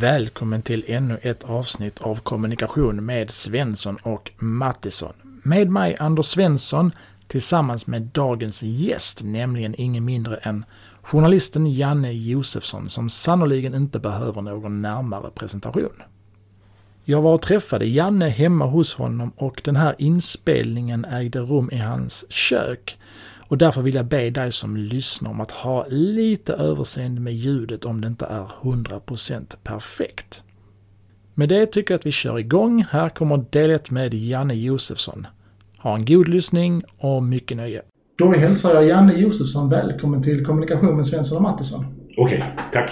Välkommen till ännu ett avsnitt av Kommunikation med Svensson och Mattisson. Med mig Anders Svensson tillsammans med dagens gäst, nämligen ingen mindre än journalisten Janne Josefsson som sannoliken inte behöver någon närmare presentation. Jag var och träffade Janne hemma hos honom och den här inspelningen ägde rum i hans kök. Och därför vill jag be dig som lyssnar om att ha lite överseende med ljudet om det inte är 100% perfekt. Med det tycker jag att vi kör igång. Här kommer del 1 med Janne Josefsson. Ha en god lyssning och mycket nöje. Då hälsar jag Janne Josefsson välkommen till Kommunikation med Svensson och Mattisson. Okej, tack.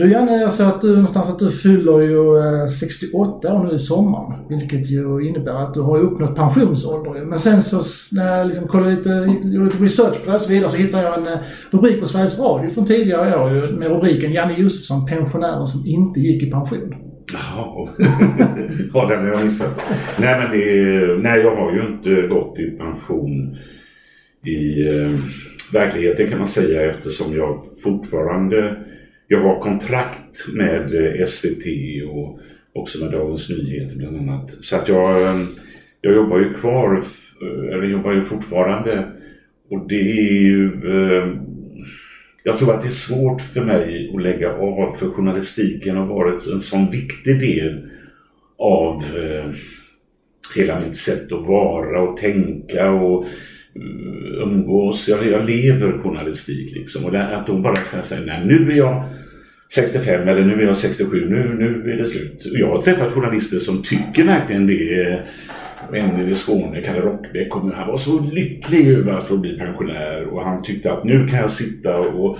Du Janne, jag ser att du någonstans att du fyller ju eh, 68 år nu i sommar. Vilket ju innebär att du har uppnått pensionsålder. Men sen så när jag liksom kollade lite, gjorde lite research på det och så vidare så hittade jag en eh, rubrik på Sveriges Radio från tidigare år med rubriken Janne Josefsson, pensionären som inte gick i pension. Jaha, ja, den har jag missat. Nej, men det, är, nej, jag har ju inte gått i pension i eh, verkligheten kan man säga eftersom jag fortfarande jag har kontrakt med eh, SVT och också med Dagens Nyheter bland annat. Så att jag, eh, jag jobbar ju kvar, eh, eller jobbar ju fortfarande. Och det är ju... Jag tror att det är svårt för mig att lägga av för journalistiken har varit en sån viktig del av hela mitt sätt att vara och tänka och Eh, umgås. Jag, jag lever journalistik liksom. Och det, att de bara säger nej nu är jag 65 eller nu är jag 67, nu, nu är det slut. Jag har träffat journalister som tycker verkligen det. En i Skåne, Kalle Rockbäck, han var så lycklig över att få bli pensionär och han tyckte att nu kan jag sitta och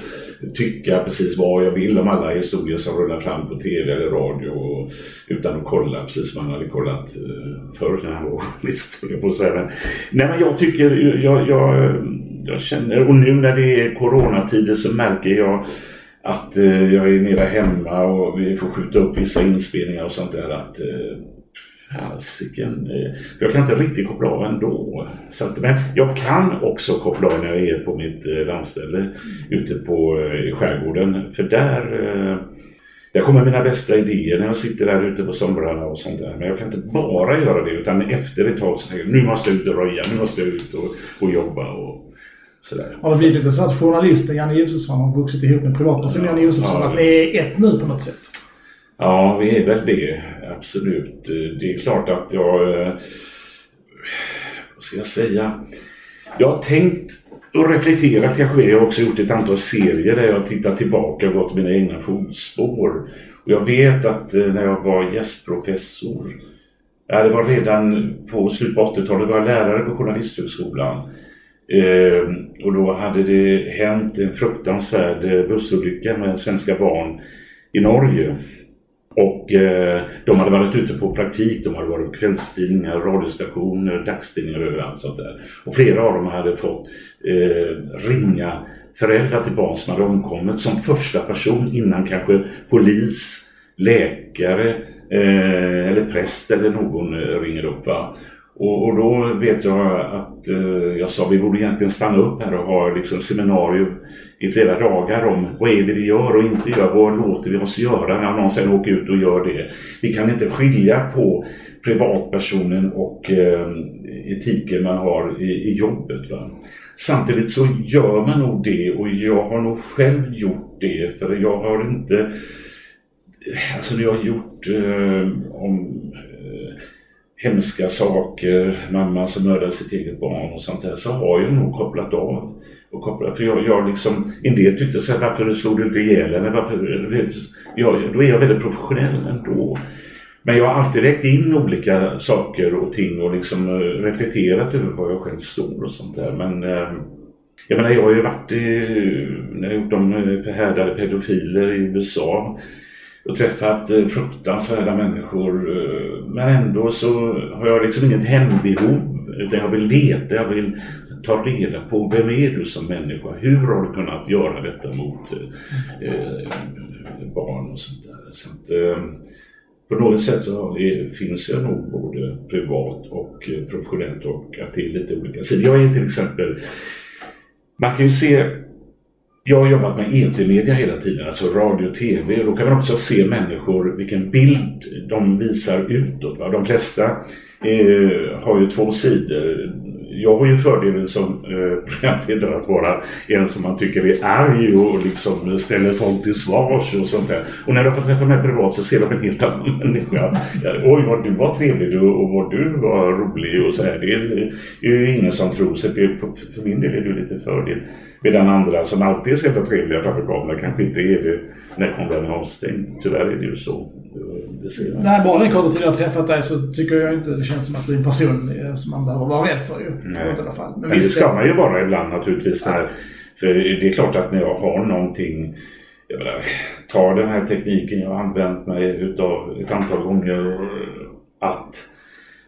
tycka precis vad jag vill om alla historier som rullar fram på TV eller radio och, utan att kolla precis som han hade kollat eh, förr när han var journalist. Nej men jag tycker, jag, jag, jag känner, och nu när det är coronatider så märker jag att eh, jag är mera hemma och vi får skjuta upp vissa inspelningar och sånt där. Att, eh, fasiken, eh, jag kan inte riktigt koppla av ändå. Så att, men jag kan också koppla av när jag är på mitt eh, landställe ute på eh, skärgården. För där där kommer mina bästa idéer när jag sitter där ute på somrarna och sånt där. Men jag kan inte bara göra det utan efter ett tag så tänker jag nu måste jag ut och röja, nu måste jag ut och, och jobba. Och, Sådär. Har det blivit lite så att journalisten Janne Josefsson har vuxit ihop med privatpersonen ja, Janne Josefsson? Ja, att ni är ett nu på något sätt? Ja, vi är väl det. Absolut. Det är klart att jag... Eh, vad ska jag säga? Jag har tänkt och reflekterat kanske. Jag har också gjort ett antal serier där jag tittat tillbaka och gått mina egna fotspår. Och jag vet att eh, när jag var gästprofessor, ja, det var redan på slutet på 80-talet, var jag lärare på Journalisthögskolan. Eh, och då hade det hänt en fruktansvärd eh, bussolycka med svenska barn i Norge. Och eh, de hade varit ute på praktik, de hade varit på kvällstidningar, radiostationer, dagstidningar och överallt sånt där. Och flera av dem hade fått eh, ringa föräldrar till barn som hade omkommit som första person innan kanske polis, läkare eh, eller präst eller någon eh, ringer upp. Va? Och, och, då vet jag att eh, jag sa vi borde egentligen stanna upp här och ha liksom seminarium i flera dagar om vad är det vi gör och inte gör. Vad låter vi oss göra när någon sen åker ut och gör det. Vi kan inte skilja på privatpersonen och eh, etiken man har i, i jobbet. Va? Samtidigt så gör man nog det och jag har nog själv gjort det för jag har inte Alltså när jag har gjort eh, om hemska saker, mamma som mördade sitt eget barn och sånt där, så har jag nog kopplat av. Och kopplat, för jag, jag liksom, en del tyckte så här, varför slog du inte ihjäl henne? Varför, jag, då är jag väldigt professionell ändå. Men jag har alltid räckt in olika saker och ting och liksom eh, reflekterat över var jag själv står och sånt där. Men ehm, jag menar, jag har ju varit i, när jag gjort de eh, förhärdade pedofiler i USA och träffat eh, fruktansvärda människor. Men ändå så har jag liksom inget hembehov. Utan jag vill leta, jag vill ta reda på vem är du som människa? Hur har du kunnat göra detta mot eh, barn och sånt där? Så att, eh, på något sätt så finns jag nog både privat och eh, professionellt och att det är lite olika sidor. Jag är till exempel, man kan ju se jag har jobbat med etermedia hela tiden, alltså radio och tv. Och då kan man också se människor, vilken bild de visar utåt. Va? De flesta eh, har ju två sidor jag har ju fördelen som eh, programledare att vara en som man tycker är arg och liksom ställer folk till svars och sånt där. Och när de får träffa mig privat så ser de en helt annan människa. Oj, vad du var trevlig och vad du var rolig och så här. Det är, ju ingen som tror. Så det, för min del är det lite fördel. Medan andra som alltid är så jävla trevliga framför kameran kanske inte är det när kameran är avstängd. Tyvärr är det ju så. Nej, bara den korta tiden jag har träffat dig så tycker jag inte det känns som att du är en person eh, som man behöver vara rädd för ju. Nej. I alla fall. Men, Men det ska man ju vara ibland naturligtvis. När, för det är klart att när jag har någonting jag menar, ta den här tekniken jag har använt mig utav ett antal gånger att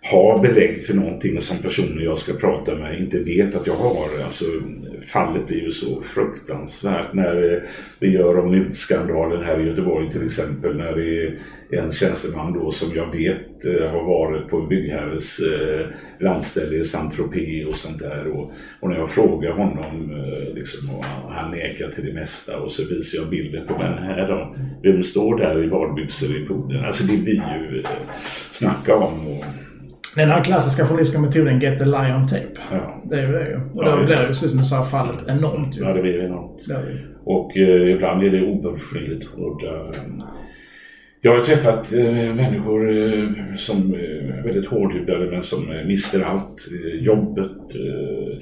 har belägg för någonting som personer jag ska prata med inte vet att jag har. Alltså, fallet blir ju så fruktansvärt när eh, vi gör om mutskandalen här i Göteborg till exempel när det är en tjänsteman då som jag vet eh, har varit på en byggherres eh, landställe i Saint-Tropez och sånt där och, och, när jag frågar honom liksom, och han nekar till det mesta och så visar jag bilder på den här då. Vem står där i badbyxor i poolen? Alltså det blir ju snacka om och, den här klassiska journalistiska metoden Get the lie on tape. Ja. Det är ju det ju. Och ja, då blir ju, precis som du sa, fallet enormt ju. Ja, det blir enormt. Det Och eh, ibland är det hårda. Jag har träffat eh, människor eh, som är väldigt hårdhudade men som mister allt. Jobbet, eh,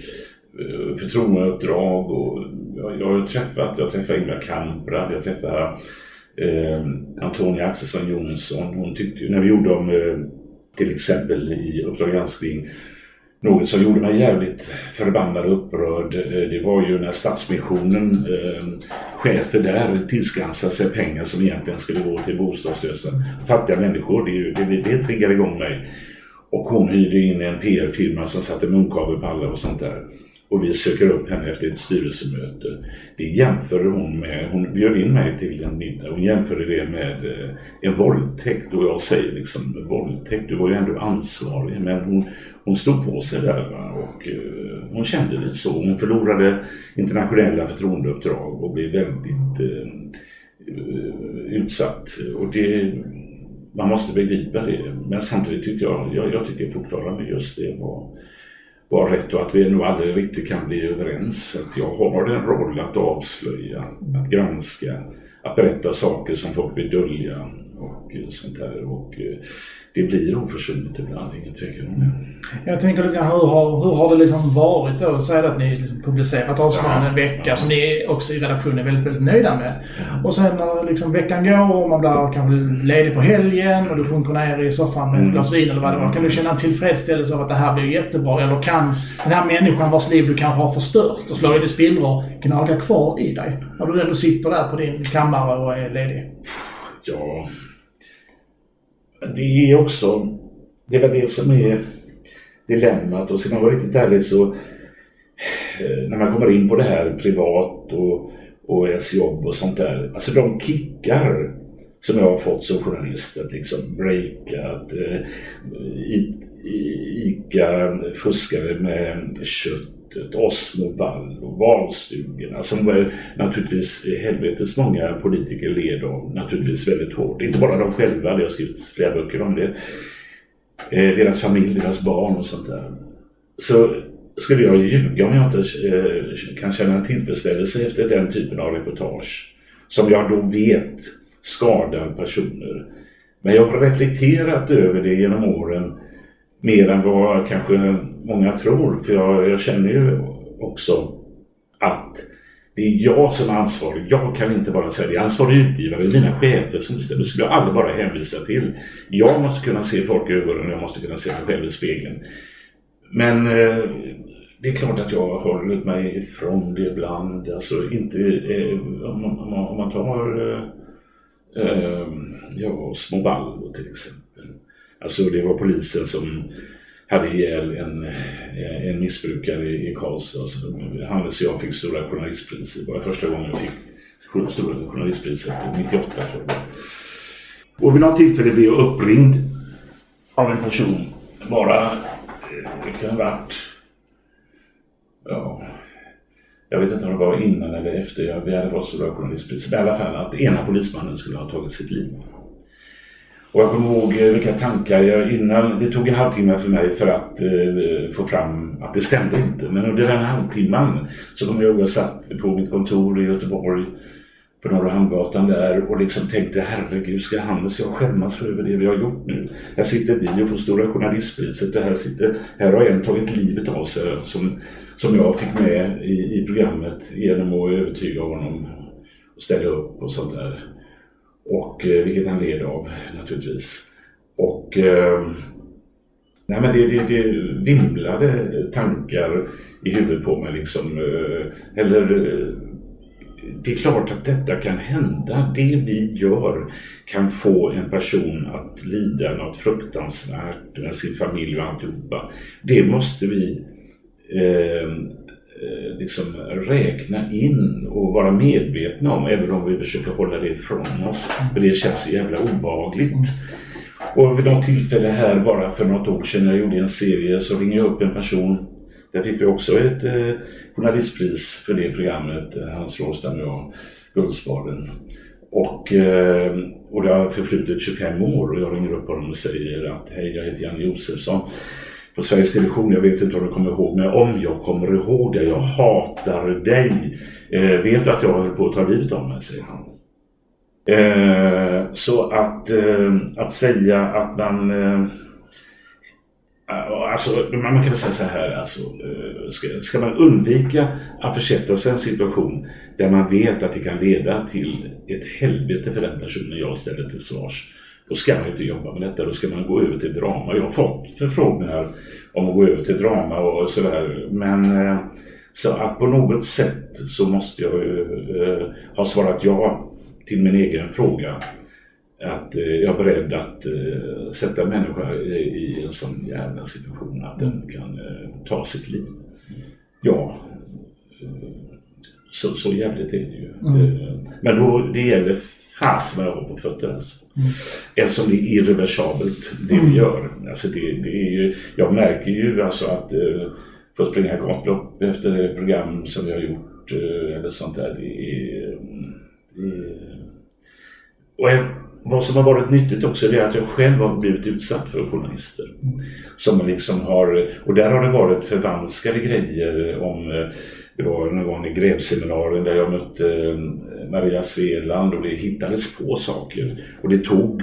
förtroendeuppdrag och jag, jag har träffat, jag har träffat Ingvar Kamprad, jag träffade eh, Antonia Axelsson Jonsson. Hon tyckte när vi gjorde om eh, till exempel i Uppdrag granskning något som gjorde mig jävligt förbannad och upprörd. Eh, det var ju när Stadsmissionen, eh, chefer där, tillskansade sig pengar som egentligen skulle gå till bostadslösa fattiga människor. Det, det, det triggar igång mig. Och hon hyrde in en PR-firma som satte munkavle på alla och sånt där och vi söker upp henne efter ett styrelsemöte. Det jämförde hon med, hon bjöd in mig till en middag, hon jämförde det med eh, en våldtäkt och jag säger liksom våldtäkt, du var ju ändå ansvarig men hon, hon stod på sig där va? och eh, hon kände det så. Hon förlorade internationella förtroendeuppdrag och blev väldigt eh, utsatt. Och det, man måste begripa det. Men samtidigt tyckte jag, jag, jag tycker fortfarande just det var var rätt och att vi nog aldrig riktigt kan bli överens. Att jag har en roll att avslöja, att granska, att berätta saker som folk vill dölja och sånt där. Och eh, det blir oförsonligt ibland, ingen tvekan om det. Jag tänker lite grann, hur har, hur har det liksom varit då? Säg att ni liksom publicerat avslöjanden ja, en vecka ja. som ni också i redaktionen är väldigt, väldigt nöjda med. Ja. Och sen när liksom veckan går och man blir kanske ledig på helgen och du sjunker ner i soffan med ett mm. glas vin eller vad det var. Kan du känna en tillfredsställelse av att det här blir jättebra? Eller kan den här människan vars liv du kanske har förstört och slagit i spillror gnaga kvar i dig? När du ändå sitter där på din kammare och är ledig? Ja, det är också, det var det som är dilemmat och ska man vara riktigt ärlig så eh, när man kommer in på det här privat och, och ens jobb och sånt där. Alltså de kickar som jag har fått som journalist att liksom breaka, att eh, ICA fuskade med kött Osmo Osmovall och valstugorna som naturligtvis helvetes många politiker led av naturligtvis väldigt hårt. Inte bara de själva, det har skrivits flera böcker om det. Eh, deras familj, deras barn och sånt där. Så skulle jag ljuga om jag inte eh, kan känna tillfredsställelse efter den typen av reportage som jag då vet skadar personer. Men jag har reflekterat över det genom åren mer än vad kanske många tror. För jag, jag känner ju också att det är jag som är ansvarig. Jag kan inte bara säga det. Är ansvarig utgivare. Det är mina chefer som bestämmer. Det skulle jag aldrig bara hänvisa till. Jag måste kunna se folk i ögonen och jag måste kunna se mig själv i spegeln. Men eh, det är klart att jag har hållit mig ifrån det ibland. Alltså inte eh, om, man, om, man, tar eh, eh, ja, små Valvo till exempel. Alltså det var polisen som hade ihjäl en, en missbrukare i Karlstad. Alltså, Hannes och jag fick Stora Journalistpriset. Det var första gången jag fick Stora Journalistpriset, 98 tror jag. Och vid något tillfälle blev jag uppringd av en person. Bara, eh, det kan ha varit, ja, jag vet inte om det var innan eller efter vi hade fått Stora journalistpriset, i alla fall att ena polismannen skulle ha tagit sitt liv. Och jag kommer ihåg eh, vilka tankar jag innan, det tog en halvtimme för mig för att eh, få fram att det stämde inte. Men under den halvtimman så kommer jag ihåg att jag satt på mitt kontor i Göteborg på Norra Hamngatan där och liksom tänkte herregud ska Hannes jag skämmas över det vi har gjort nu? Här sitter vi och får Stora Journalistpriset och här, sitter, här har en tagit livet av sig som, som jag fick med i, i programmet genom att övertyga honom och ställa upp och sånt där. Och, eh, vilket han led av naturligtvis. Och eh, nej men det, det, det vimlade tankar i huvudet på mig liksom. Eh, eller eh, det är klart att detta kan hända. Det vi gör kan få en person att lida något fruktansvärt med sin familj och alltihopa. Det måste vi eh, Eh, Eh, liksom räkna in och vara medvetna om även om vi försöker hålla det ifrån oss. För det känns så jävla obehagligt. Och vid något tillfälle här bara för något år sedan när jag gjorde en serie så ringde jag upp en person. Där fick vi också ett eh, journalistpris för det programmet, eh, Hans Råstam och jag, Guldspaden. Och, eh, och det har förflutit 25 år och jag ringer upp honom och säger att hej jag heter Janne Josefsson på Sveriges Television, jag vet inte om du kommer ihåg, men om jag kommer ihåg det, jag hatar dig. Eh, vet du att jag höll på att ta livet av mig, säger han. Eh, så att, eh, att säga att man eh, Alltså, man kan säga så här, alltså, eh, ska, ska man undvika att försätta sig i en situation där man vet att det kan leda till ett helvete för den personen jag ställer till svars då ska man inte jobba med detta, då ska man gå över till drama. Jag har fått förfrågningar om att gå över till drama och sådär. Men eh, så att på något sätt så måste jag eh, ha svarat ja till min egen fråga. Att eh, jag är beredd att sätta en människa i en sån jävla situation att den kan ta sitt liv. Ja, så, så jävligt är det ju. Mm. Men då, det gäller fasen vad jag har på fötter alltså. Mm. Eftersom det är irreversibelt det vi mm. gör. Alltså det, det är ju, jag märker ju alltså att eh, för att springa gatlopp efter det program som vi har gjort eh, eller sånt där. Det är, är, och jag, vad som har varit nyttigt också är att jag själv har blivit utsatt för journalister. Mm. Som liksom har, och där har det varit förvanskade grejer om eh, det var någon gång i grevseminarien där jag mötte eh, Maria Svedland och det hittades på saker. Och det tog,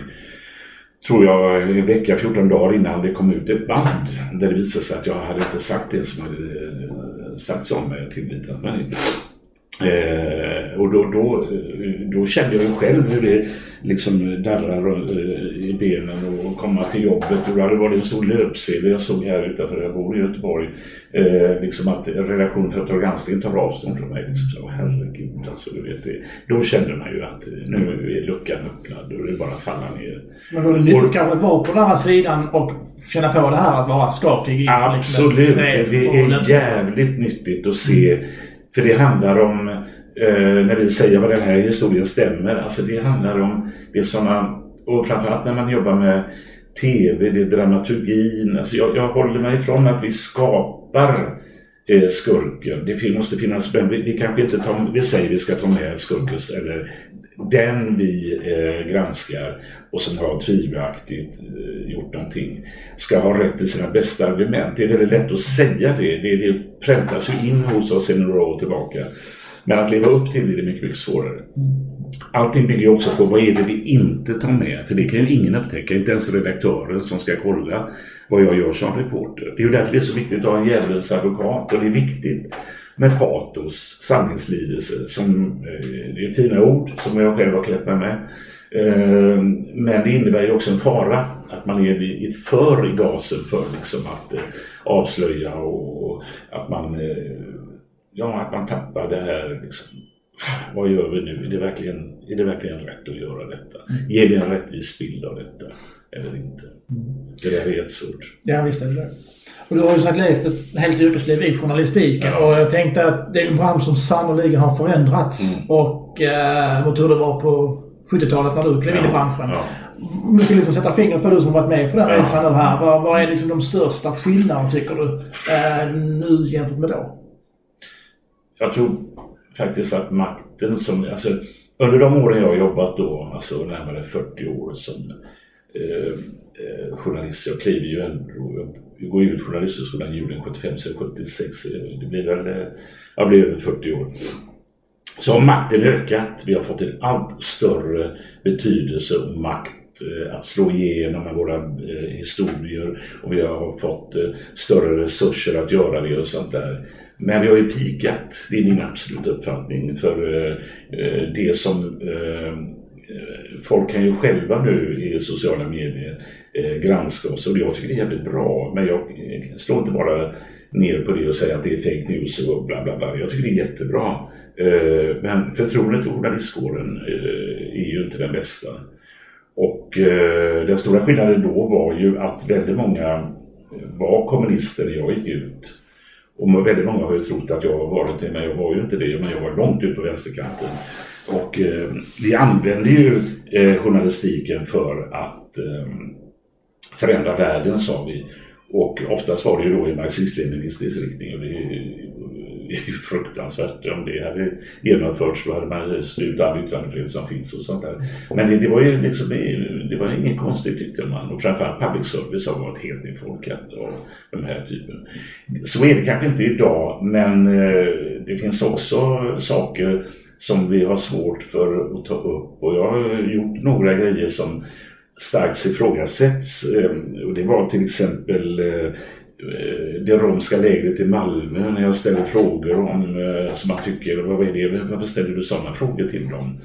tror jag, en vecka, 14 dagar innan det kom ut ett band där det visade sig att jag hade inte sagt det som hade eh, sagts om mig och tillvitat mig. Eh, Eh, och då, då, då kände jag ju själv hur det liksom darrar eh, i benen och komma till jobbet. Och då hade varit en stor löpsedel jag såg här utanför, jag bor i Göteborg. Eh, liksom att redaktionen för Uppdrag granskning tar avstånd från mig. Liksom, så, herregud alltså, du vet det. Då kände man ju att nu är luckan öppnad och det är bara falla ner. Men då är det nyttigt och, kanske att vara på den andra sidan och känna på det här att vara skakig inför Absolut, liksom det är jävligt nyttigt att se mm för det handlar om, eh, Eh, när vi säger vad den här historien stämmer, alltså det handlar om det som man, och framförallt när man jobbar med TV, det är dramaturgin. Alltså jag, jag håller mig ifrån att vi skapar eh, skurken. Det måste finnas, men vi, vi kanske inte tar, vi säger vi ska ta med skurken, eller den vi eh, granskar och som har tvivelaktigt eh, gjort någonting ska ha rätt till sina bästa argument. Det är väldigt lätt att säga det. Det, det präntas ju in hos oss sedan några år tillbaka. Men att leva upp till det är mycket, mycket svårare. Allting bygger också på vad är det vi inte tar med? För det kan ju ingen upptäcka, inte ens redaktören som ska kolla vad jag gör som reporter. Det är ju därför det är så viktigt att ha en djävulens advokat och det är viktigt med patos, sanningslidelse. Som, eh, det är fina ord som jag själv har klätt mig med. Eh, men det innebär ju också en fara att man är för i gasen för liksom att eh, avslöja och att man, ja, att man tappar det här liksom, vad gör vi nu? Är det verkligen, är det verkligen rätt att göra detta? Mm. Ger vi en rättvis bild av detta eller inte? Mm. Det där är jättesvårt. Ja, visst är det det. Och du har ju sagt levt ett helt yrkesliv i journalistiken ja. och jag tänkte att det är en bransch som sannoliken har förändrats mm. och eh, mot hur det var på 70-talet när du klev ja. in i branschen. Ja. Om du skulle liksom sätta fingret på du som varit med på den ja. resan nu här. Vad, vad är liksom de största skillnaderna tycker du eh, nu jämfört med då? Jag tror faktiskt att makten som, alltså under de åren jag har jobbat då, alltså närmare 40 år som eh, eh, journalist, jag kliver ju ändå, jag går ut journalisthögskolan julen 75, så 76, det blir väl, eh, jag blir över 40 år. Så har makten ökat, vi har fått en allt större betydelse och makt eh, att slå igenom med våra eh, historier och vi har fått eh, större resurser att göra det och sånt där. Men vi har ju pikat, det är min absoluta uppfattning, för eh, eh det som eh, eh, folk kan ju själva nu i sociala medier eh, granska oss och jag tycker det är jävligt bra. Men jag eh, slår inte bara ner på det och säger att det är fake news och bla bla bla. Jag tycker det är jättebra. Men förtroendet för journalistkåren är ju inte den bästa. Och den stora skillnaden då var ju att väldigt många var kommunister när jag gick ut. Och väldigt många har ju trott att jag har varit det, men jag var ju inte det. Men jag var långt ut på vänsterkanten. Och eh, vi använde ju eh, journalistiken för att eh, förändra världen, sa vi. Och oftast var det ju då i marxist-leninistisk riktning. Och det är ju fruktansvärt. Om det hade genomförts så hade man slutat all yttrandefrihet som finns och sånt där. Men det, det var ju liksom, det var inget konstigt tyckte man. Och framförallt public service har varit helt infolkat av den här typen. Så är det kanske inte idag, men eh, det finns också saker som vi har svårt för att ta upp. Och jag har gjort några grejer som starkt ifrågasätts. Eh, och det var till exempel eh, det romska lägret i Malmö när jag ställer frågor om som man tycker, vad är det, varför ställer du sådana frågor till dem?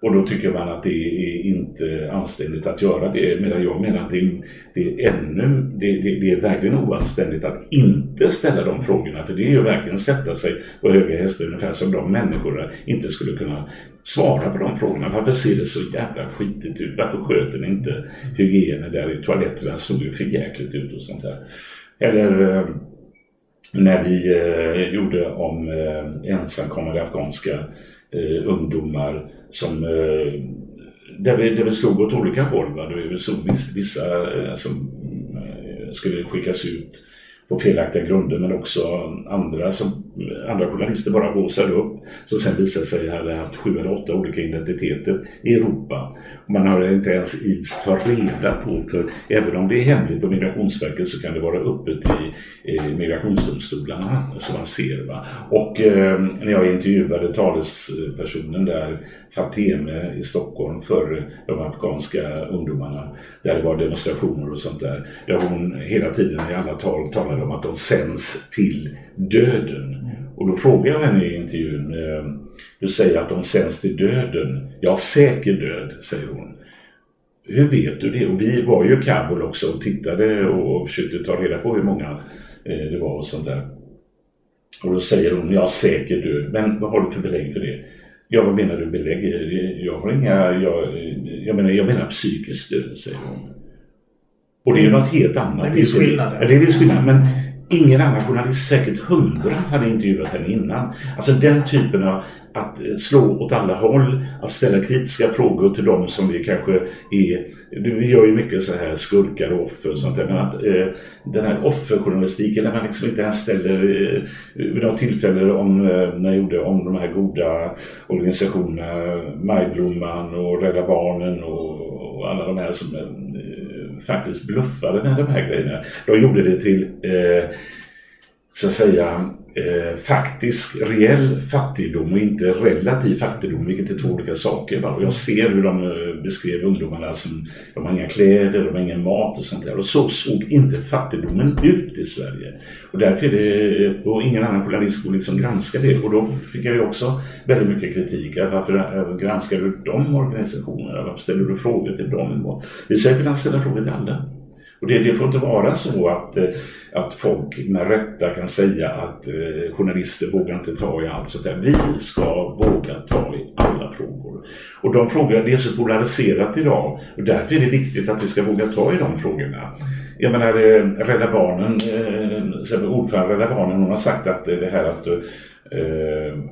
Och då tycker man att det är inte anständigt att göra det. Medan jag menar att det är, det är ännu, det, det, det, är verkligen oanständigt att inte ställa de frågorna. För det är ju verkligen sätta sig på höga hästar ungefär som de människorna inte skulle kunna svara på de frågorna. Varför ser det så jävla skitigt ut? Varför sköter ni inte hygienen där i toaletterna? såg ju förjäkligt ut och sånt där. Eller eh, när vi eh, gjorde om eh, ensamkommande afghanska eh, ungdomar som eh, där vi, där vi slog åt olika håll. Va? Vi såg vissa, vissa eh, som eh, skulle skickas ut på felaktiga grunder men också andra som eh, andra journalister bara haussade upp som sen visade sig ha haft sju eller åtta olika identiteter i Europa. Man har inte ens ids ta reda på för även om det är hemligt på Migrationsverket så kan det vara öppet i, migrationsdomstolarna som man ser. Va? Och eh, när jag intervjuade talespersonen där Fateme i Stockholm för de afghanska ungdomarna där det var demonstrationer och sånt där. Där hon hela tiden i alla tal talade om att de sänds till döden. Och då frågar jag henne i intervjun, eh, du säger att de sänds till döden. Ja, säker död, säger hon. Hur vet du det? Och vi var ju i Kabul också och tittade och försökte ta reda på hur många eh, det var och sånt där. Och då säger hon, ja säker död. Men vad har du för belägg för det? Ja, vad menar du belägg? Jag har inga, jag, jag menar, jag menar psykisk död, säger hon. Och det är ju något helt annat. Det är viss skillnad. Ja, det är viss skillnad. Men Ingen annan journalist, säkert hundra, hade intervjuat henne innan. Alltså den typen av att eh, slå åt alla håll, att ställa kritiska frågor till dem som vi kanske är... Vi gör ju mycket så här skurkar och offer och sånt där, men att eh, den här offerjournalistiken när man liksom inte ens ställer eh, vid något tillfälle om, eh, när jag gjorde om de här goda organisationerna, Majblomman och Rädda Barnen och, och alla de här som eh, faktiskt bluffade med de här grejerna. De gjorde det till, eh, så att säga, eh, faktisk, reell fattigdom och inte relativ fattigdom, vilket är två olika saker. Va? Och jag ser hur de eh, beskrev ungdomarna som, de har inga kläder, de har ingen mat och sånt där. Och så såg inte fattigdomen ut i Sverige. Och därför är det, eh, och ingen annan journalist går liksom granska det. Och då fick jag ju också väldigt mycket kritik. Varför eh, granskar du de organisationerna? Varför ställer du frågor till dem? Vi ska att ställa frågor till alla. Och det, det får inte vara så att, eh, att folk med rätta kan säga att eh, journalister vågar inte ta i allt sånt där. Vi ska våga ta i alla frågor. Och de frågorna, det är så polariserat idag och därför är det viktigt att vi ska våga ta i de frågorna. Jag menar eh, Rädda Barnen, eh, ordförande Rädda Barnen, hon har sagt att eh, det här att eh,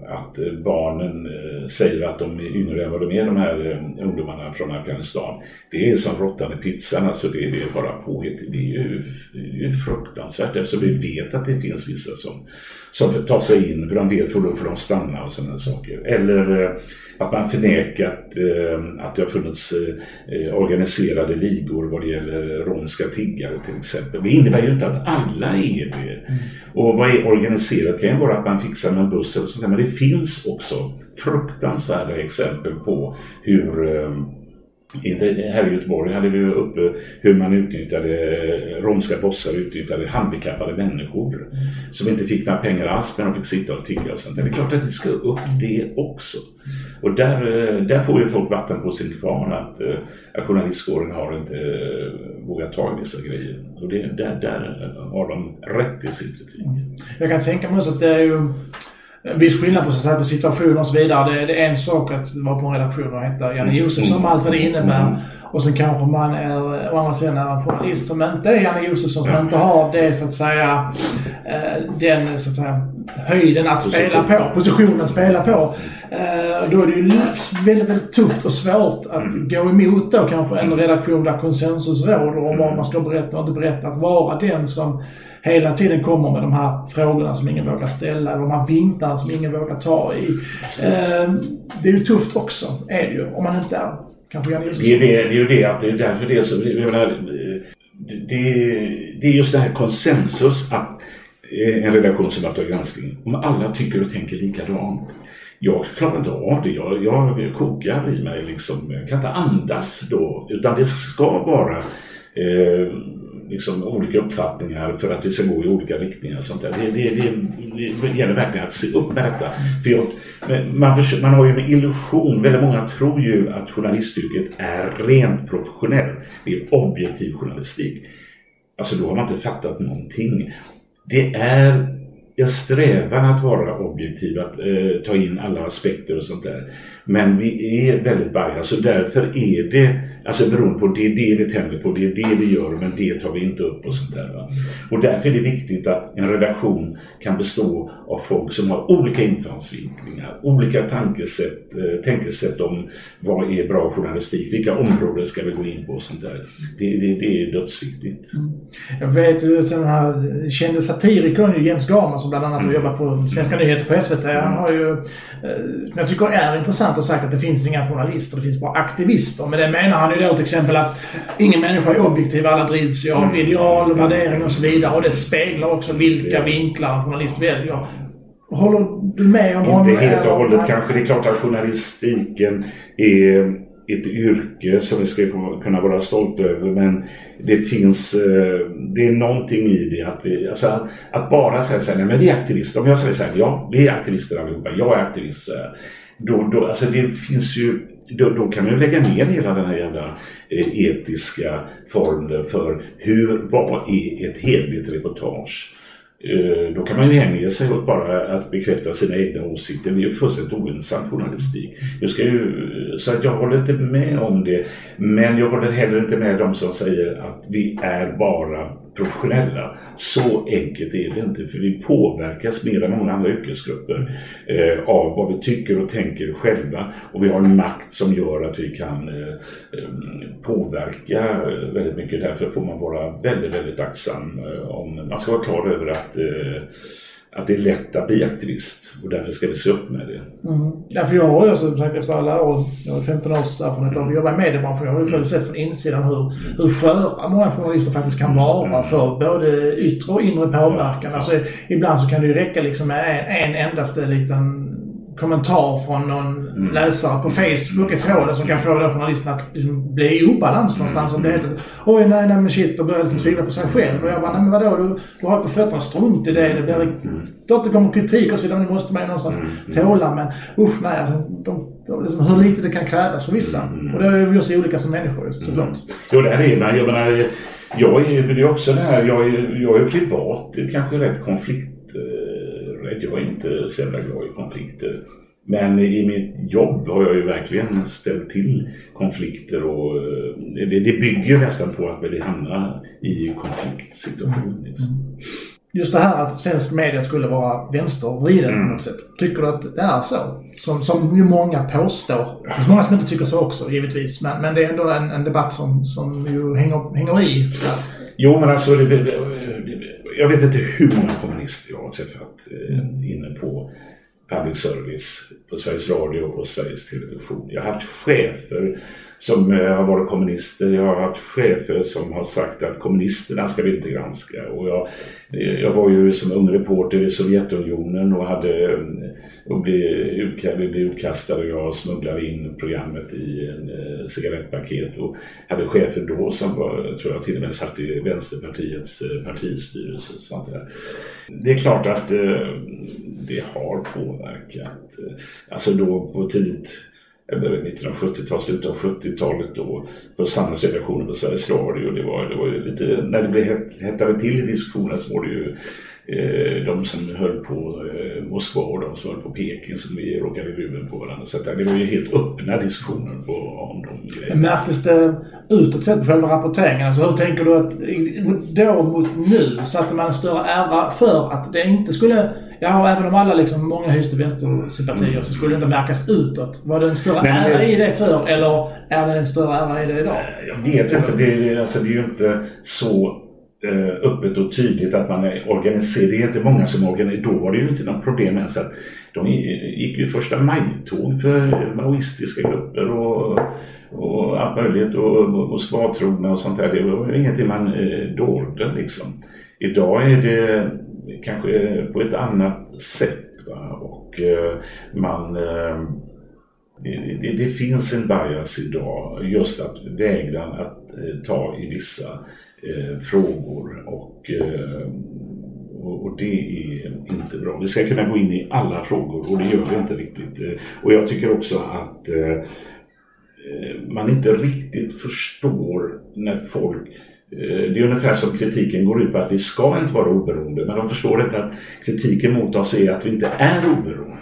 att barnen säger att de är yngre än vad de är, de här ungdomarna från Afghanistan. Det är som råttan i pizzan, alltså det, det är bara påhitt. Det är ju, det är fruktansvärt eftersom vi vet att det finns vissa som, som tar sig in för de vet för då får de stanna och sådana saker. Eller att man förnekat att det har funnits organiserade ligor vad det gäller romska tiggare till exempel. Det innebär ju inte att alla är det. Mm. Och vad är organiserat kan ju vara att man fixar med en buss sånt där. Men det finns också fruktansvärda exempel på hur eh, här i Göteborg hade vi uppe hur man utnyttjade, eh, romska bossar utnyttjade handikappade människor som inte fick några pengar alls men de fick sitta och tigga och sånt. Det är klart att det ska upp det också. Och där, eh, där får ju folk vatten på sin kvarn att, att journalistkåren har inte vågat ta i vissa grejer. Och det, där, där har de rätt i sin kritik. Jag kan tänka mig att det är ju en viss skillnad på, så här, på situationer och så vidare. Det, det, är en sak att vara på en redaktion och heta Janne mm. Josefsson med allt vad det innebär. Mm. Och sen kanske man är, å andra sidan, är en journalist som inte är Janne Josefsson, som ja. inte har det så att säga, eh, den så att säga, höjden att spela på, positionen att spela på. Eh, då är det ju väldigt, väldigt tufft och svårt att mm. gå emot då kanske en redaktion där konsensus råder om vad man ska berätta och inte berätta. Att vara den som hela tiden kommer med de här frågorna som ingen vågar ställa, de här vinklarna som ingen vågar ta i. Eh, det är ju tufft också, är det ju, om man inte är kanske Janne det är, det, det är ju det att det är därför det är så, jag menar, det, det är just det här konsensus att eh, en redaktion som Uppdrag granskning, om alla tycker och tänker likadant. Jag klarar inte av det. Jag, jag kokar i mig liksom. Jag kan inte andas då. Utan det ska vara eh, liksom olika uppfattningar för att vi ska gå i olika riktningar. Och sånt där. Det, det, det, det gäller verkligen att se upp med detta. För jag, man, man har ju en illusion, väldigt många tror ju att journalistyrket är rent professionellt. Det är objektiv journalistik. Alltså då har man inte fattat någonting. Det är en strävan att vara objektiv, att eh, ta in alla aspekter och sånt där. Men vi är väldigt bias och därför är det, alltså beroende på, det är det vi tänder på, det är det vi gör men det tar vi inte upp och sånt där. Va? Och därför är det viktigt att en redaktion kan bestå av folk som har olika infallsvinklingar, olika tankesätt, eh, tänkesätt om vad är bra journalistik, vilka områden ska vi gå in på och sånt där. Det, det, det är dödsviktigt. Mm. Jag vet ju den här kände satirikern Jens Garman som bland annat mm. jobbar på Svenska nyheter på SVT. Han har ju, eh, jag tycker är intressant och sagt att det finns inga journalister, det finns bara aktivister. Men det menar han ju då till exempel att ingen människa är objektiv, alla drivs ju av mm. ideal, värdering och så vidare. Och det speglar också vilka vinklar en journalist väljer. Håller du med om honom? Inte helt och hållet kanske. Det är klart att journalistiken är ett yrke som vi ska kunna vara stolta över men det finns, eh, det är någonting i det att vi, alltså att, att bara säga så här, nej men vi är aktivister. Om jag säger så här, ja vi är aktivister allihopa, jag är aktivist. Då, då, alltså det finns ju, då, då kan man ju lägga ner hela den här jävla eh, etiska formen för hur, vad är ett hederligt reportage? Eh, då kan man ju hänge sig åt bara att bekräfta sina egna åsikter. Det är ju fullständigt ointressant journalistik. Jag ska ju, så att jag håller inte med om det. Men jag håller heller inte med de som säger att vi är bara professionella. Så enkelt är det inte. För vi påverkas mer än många andra yrkesgrupper eh, av vad vi tycker och tänker själva. Och vi har en makt som gör att vi kan eh, eh påverka eh, väldigt mycket. Därför får man vara väldigt, väldigt aktsam. Eh, om, man ska vara klar över att eh, att det är lätt att bli aktivist och därför ska vi se upp med det. Mm. Ja, för jag har ju alltså, sagt, efter alla år, jag har 15 års erfarenhet av att jobba i mediebranschen, jag har ju själv sett från insidan hur, hur sköra många journalister faktiskt kan vara mm. för både yttre och inre påverkan. Alltså, ibland så kan det ju räcka liksom med en, en endaste liten kommentar från någon mm. läsare på Facebook i tråden som kan få den journalisten att liksom bli i obalans någonstans. Om det heter oj nej nej men shit och börjar liksom tvivla på sig själv. Och jag bara nej men vadå du, du har på fötterna, strunt i det. Det blir klart det kommer kritik och så vidare. Det måste man ju någonstans mm. tåla men usch nej alltså, de, de, liksom, hur lite det kan krävas för vissa. Mm. Och det är ju så olika som människor såklart. Mm. Jo det här är. Jag menar jag är ju också det här, jag är, jag är privat kanske rätt konflikt rädd. Jag är inte så jävla glad i konflikter. Men i mitt jobb har jag ju verkligen ställt till konflikter och eh, det, det bygger ju nästan på att vi hamnar i konfliktsituationer. Liksom. Mm. just det här att svensk media skulle vara vänstervriden mm. på något sätt. Tycker du att det är så? Som, som ju många påstår. Det finns många som inte tycker så också, givetvis. Men, men det är ändå en, en debatt som, som ju hänger, hänger i. Jo, men alltså, det, jag vet inte hur många kommunister jag har träffat eh, inne på public service, på Sveriges Radio och Sveriges Television. Jag har haft chefer som eh, har varit kommunister. Jag har haft chefer som har sagt att kommunisterna ska vi inte granska. Och jag, eh, jag var ju som ung reporter i Sovjetunionen och hade eh, och blev, utkastad, blev utkastad och jag smugglade in programmet i en eh, cigarettpaket och hade chefer då som var, tror jag till och med satt i Vänsterpartiets partistyrelse. Och sånt där. Det är klart att eh, det har påverkat. Alltså då på tidigt eller 1970-tal, slutet av 70-talet då på samhällsredaktionen på Sveriges Radio. Det var, det var ju lite, när det blev hettade till i diskussionen så var det ju eh, de som höll på eh, Moskva och de som höll på Peking som vi råkade i rymmen på varandra. Så det var ju helt öppna diskussioner på, om de grejerna. Märktes det utåt sett på själva rapporteringen? Alltså hur tänker du att då mot nu satte man en större ära för att det inte skulle Ja, även om alla liksom, många hyste vänstersympatier mm. så skulle det inte märkas utåt. Var det en större Men, ära i det förr eller är det en större ära i det idag? Jag vet inte. Det är, alltså, det är ju inte så eh, öppet och tydligt att man är organiserad. Det är inte många som är organiserade. Då var det ju inte något problem ens att de gick ju första majtåg för maoistiska grupper och, och allt möjligt och Moskvatrogna och sånt där. Det var ingenting man eh, dolde liksom. Idag är det kanske eh, på ett annat sätt. Va? Och eh, man eh, det, det, finns en bias idag just att vägran att ta i vissa frågor och, och, det är inte bra. Vi ska kunna gå in i alla frågor och det gör vi inte riktigt. Och jag tycker också att man inte riktigt förstår när folk Eh, Eh, det är ungefär som kritiken går ut på att vi ska inte vara oberoende. Men de förstår inte att kritiken mot oss är att vi inte är oberoende.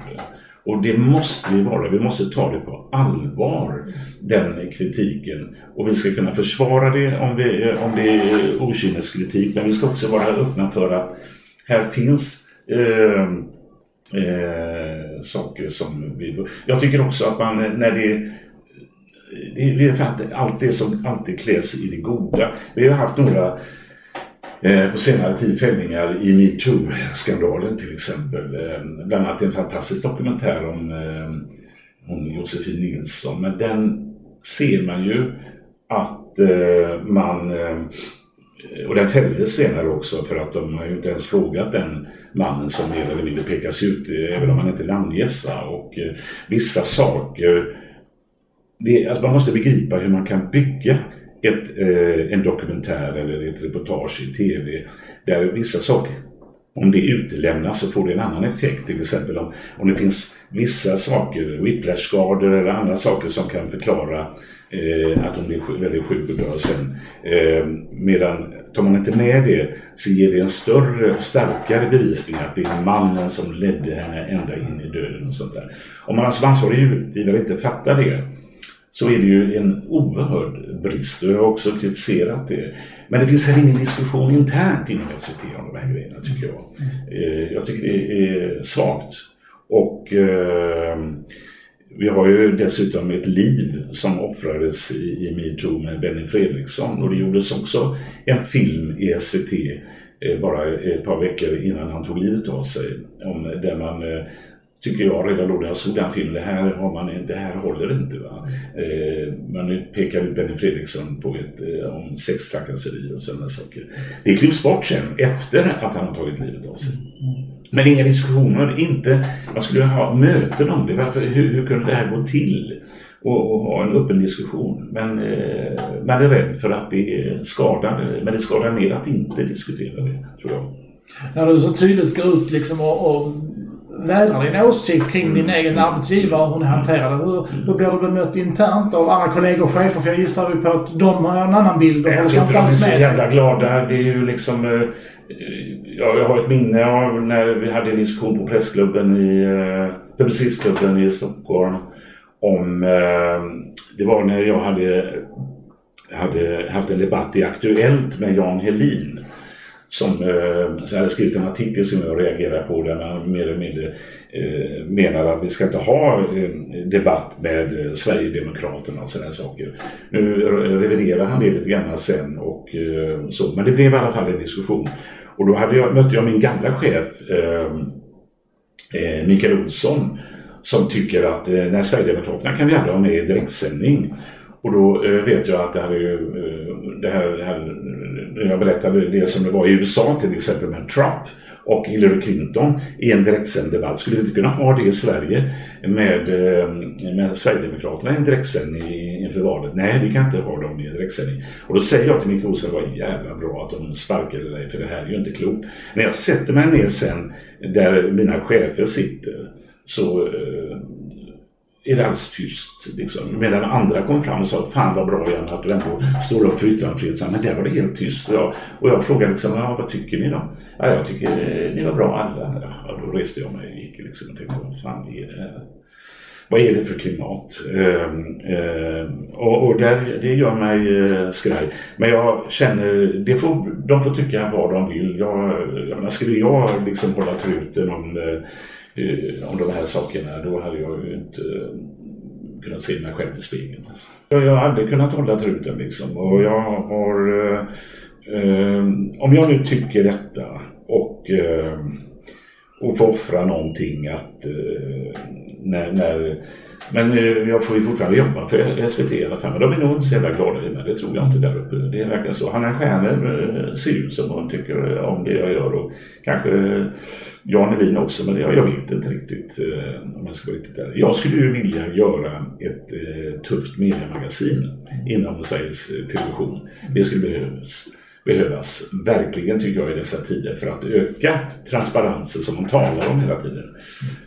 Och det måste vi vara. Vi måste ta det på allvar, den kritiken. Och vi ska kunna försvara det om, vi, om det är okynneskritik. Men vi ska också vara öppna för att här finns eh, eh, saker som vi... Jag tycker också att man när det det är allt det som alltid kläs i det goda. Vi har haft några eh, på senare tid fällningar i metoo-skandalen till exempel. Eh, bland annat en fantastisk dokumentär om, eh, om Josefin Nilsson. Men den ser man ju att eh, man eh, och den fälldes senare också för att de har ju inte ens frågat den mannen som mer eller mindre pekas ut, eh, även om han inte namnges. Va? Och eh, vissa saker det, alltså man måste begripa hur man kan bygga ett, eh, en dokumentär eller ett reportage i TV där vissa saker om det utelämnas så får det en annan effekt. Till exempel om, om det finns vissa saker, whiplash-skador eller andra saker som kan förklara eh, att hon blir väldigt sjuk och dör sen. Eh, medan tar man inte med det så ger det en större och starkare bevisning att det är mannen som ledde henne ända in i döden och sånt där. Om man som ansvarig utgivare inte fattar det så är det ju en oerhörd brist och jag har också kritiserat det. Men det finns heller ingen diskussion internt inom SVT om de här grejerna tycker jag. Eh, jag tycker det är svagt. Och eh, vi har ju dessutom ett liv som offrades i, metoo med Benny Fredriksson och det gjordes också en film i SVT eh, bara ett par veckor innan han tog livet av sig. Om, där man tycker jag redan då när jag såg den filmen, det här, har man, det här håller inte. Va? Eh, man pekar ut Benny Fredriksson på ett, eh, om sextrakasserier och sådana saker. Det klipps bort sen, efter att han har tagit livet av sig. Men inga diskussioner, inte, man skulle ha möten om det. Varför, hur, hur kunde det här gå till? Och, och, ha en öppen diskussion. Men eh, man är rädd för att det skadar, men det skadar mer att inte diskutera det, tror jag. När du så tydligt går ut liksom och, och vädrar din åsikt kring din egen arbetsgivare och hur ni hanterar det. Hur, hur blir du bemött internt av andra kollegor och chefer? För jag gissar ju på att de har en annan bild och jag tror inte de är så jävla glada. Det är ju liksom... Eh, ja, jag har ett minne av när vi hade en diskussion på pressklubben i... Eh, Publicistklubben i Stockholm. Om... Eh, det var när jag hade, hade haft en debatt i Aktuellt med Jan Helin som eh, hade skrivit en artikel som jag reagerade på där man mer eller mindre eh, menar att vi ska inte ha eh, debatt med eh, Sverigedemokraterna och sådana saker. Nu reviderar han det lite grann sen och eh, så, men det blev i alla fall en diskussion. Och då hade jag, mötte jag min gamla chef eh, eh Mikael Olsson som tycker att eh, när Sverigedemokraterna kan vi aldrig ha med i direktsändning. Och då eh, vet jag att det här, är, eh, det här, det här jag berättade det som det var i USA till exempel med Trump och Hillary Clinton i en direktsänd debatt. Skulle vi inte kunna ha det i Sverige med, eh, med Sverigedemokraterna i en direktsändning inför valet? Nej, vi kan inte ha dem i en direktsändning. Och då säger jag till Micke Olsson, det var jävla bra att de sparkade dig för det här är ju inte klokt. När jag sätter mig ner sen där mina chefer sitter så eh, är det tyst. Liksom. Medan andra kom fram och sa Fan vad bra Jan att du ändå står upp för yttrandefrihet. Men där var det helt tyst. Och jag, och jag frågade liksom, ja, vad tycker ni då? Ja, jag tycker eh, ni var bra alla. Ja, då reste jag mig och gick liksom och tänkte vad fan är det här? Vad är det för klimat? Um, um, och, och där, det gör mig uh, skraj. Men jag känner, det får, de får tycka vad de vill. Jag, jag menar, skulle jag liksom hålla truten om uh, Eh, Eh, om de här sakerna, då hade jag ju inte eh, kunnat se mig själv i spegeln. Alltså. Jag hade kunnat hålla truten liksom och jag har... Eh, eh, om jag nu tycker detta och, eh, och får offra någonting att eh, när, när men eh, jag får ju fortfarande jobba för SVT i alla fall. Men de är nog inte så jävla glada i mig. Det tror jag inte där uppe. Det är verkligen så. Hanna Stjärner eh, ser ut som hon tycker om det jag gör. Och kanske eh, Jan Levin också. Men jag, jag vet inte riktigt om jag ska vara riktigt ärlig. Jag skulle ju vilja göra ett tufft mediemagasin inom Sveriges Television. Det skulle behövas behövas verkligen tycker jag i dessa tider för att öka transparensen som man talar om hela tiden.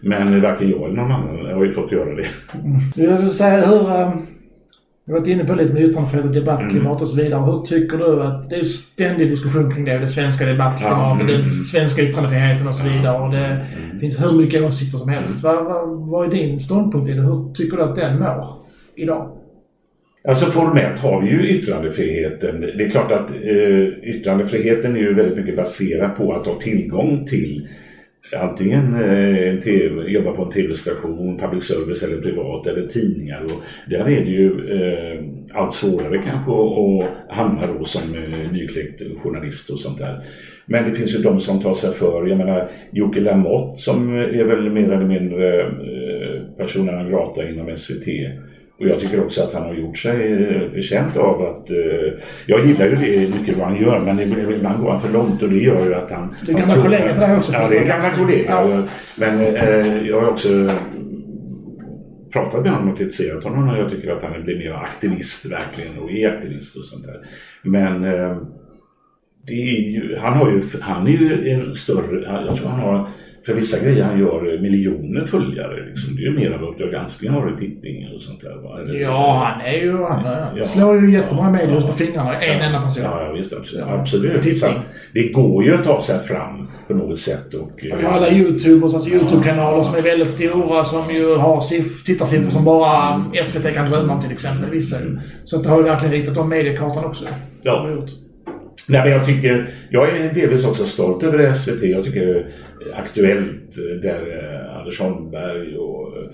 Men varken jag eller någon annan har ju fått göra det. Mm. Jag skulle säga hur... Um, vi har varit inne på lite med yttrandefrihet och debattklimat mm. och så vidare. Hur tycker du att... Det är ständig diskussion kring det. Det svenska debattklimatet, mm. den svenska yttrandefriheten och så vidare. Och det mm. finns hur mycket åsikter som helst. Vad, vad, vad är din ståndpunkt i det? Hur tycker du att den mår idag? Alltså formellt har vi ju yttrandefriheten. Det är klart att eh, yttrandefriheten är ju väldigt mycket baserad på att ha tillgång till antingen eh, en TV, jobba på en tv-station, public service eller privat eller tidningar. Och där är det ju eh, allt svårare kanske att hamna då som eh, nykläckt journalist och sånt där. Men det finns ju de som tar sig för, jag menar Jocke Lamotte som är väl mer eller mindre eh, personen grata inom SVT och jag tycker också att han har gjort sig eh, förtjänt av att... Eh, jag gillar ju det mycket vad han gör men ibland går han för långt och det gör ju att han... Det är gamla kollegor till dig också? Ja, det är gamla kollegor. Ja. Men eh, jag har också pratat med honom och kritiserat honom och jag tycker att han blir mer aktivist verkligen och är aktivist och sånt där. Men eh, det är ju, han, har ju, han är ju en större... Jag tror han har för vissa grejer han gör miljoner följare. Liksom. Det är ju mer än vad Uppdrag granskning har i tittning och sånt där. Va? Ja, han är ju... Han ja. slår ju jättemånga ja, på fingrarna. En ja, enda person. Ja, visst. Absolut. Ja. absolut. Så det går ju att ta sig fram på något sätt. Och, vi har alla YouTubers, alltså YouTube-kanaler som är väldigt stora som ju har siff tittarsiffror som bara SVT kan drömma om till exempel. Vissa. Mm. Så att det har ju verkligen ritat om mediekartan också. Ja. Nej, men jag tycker, jag är delvis också stolt över SVT. Jag tycker Aktuellt eh, där eh, Anders Holmberg och eh,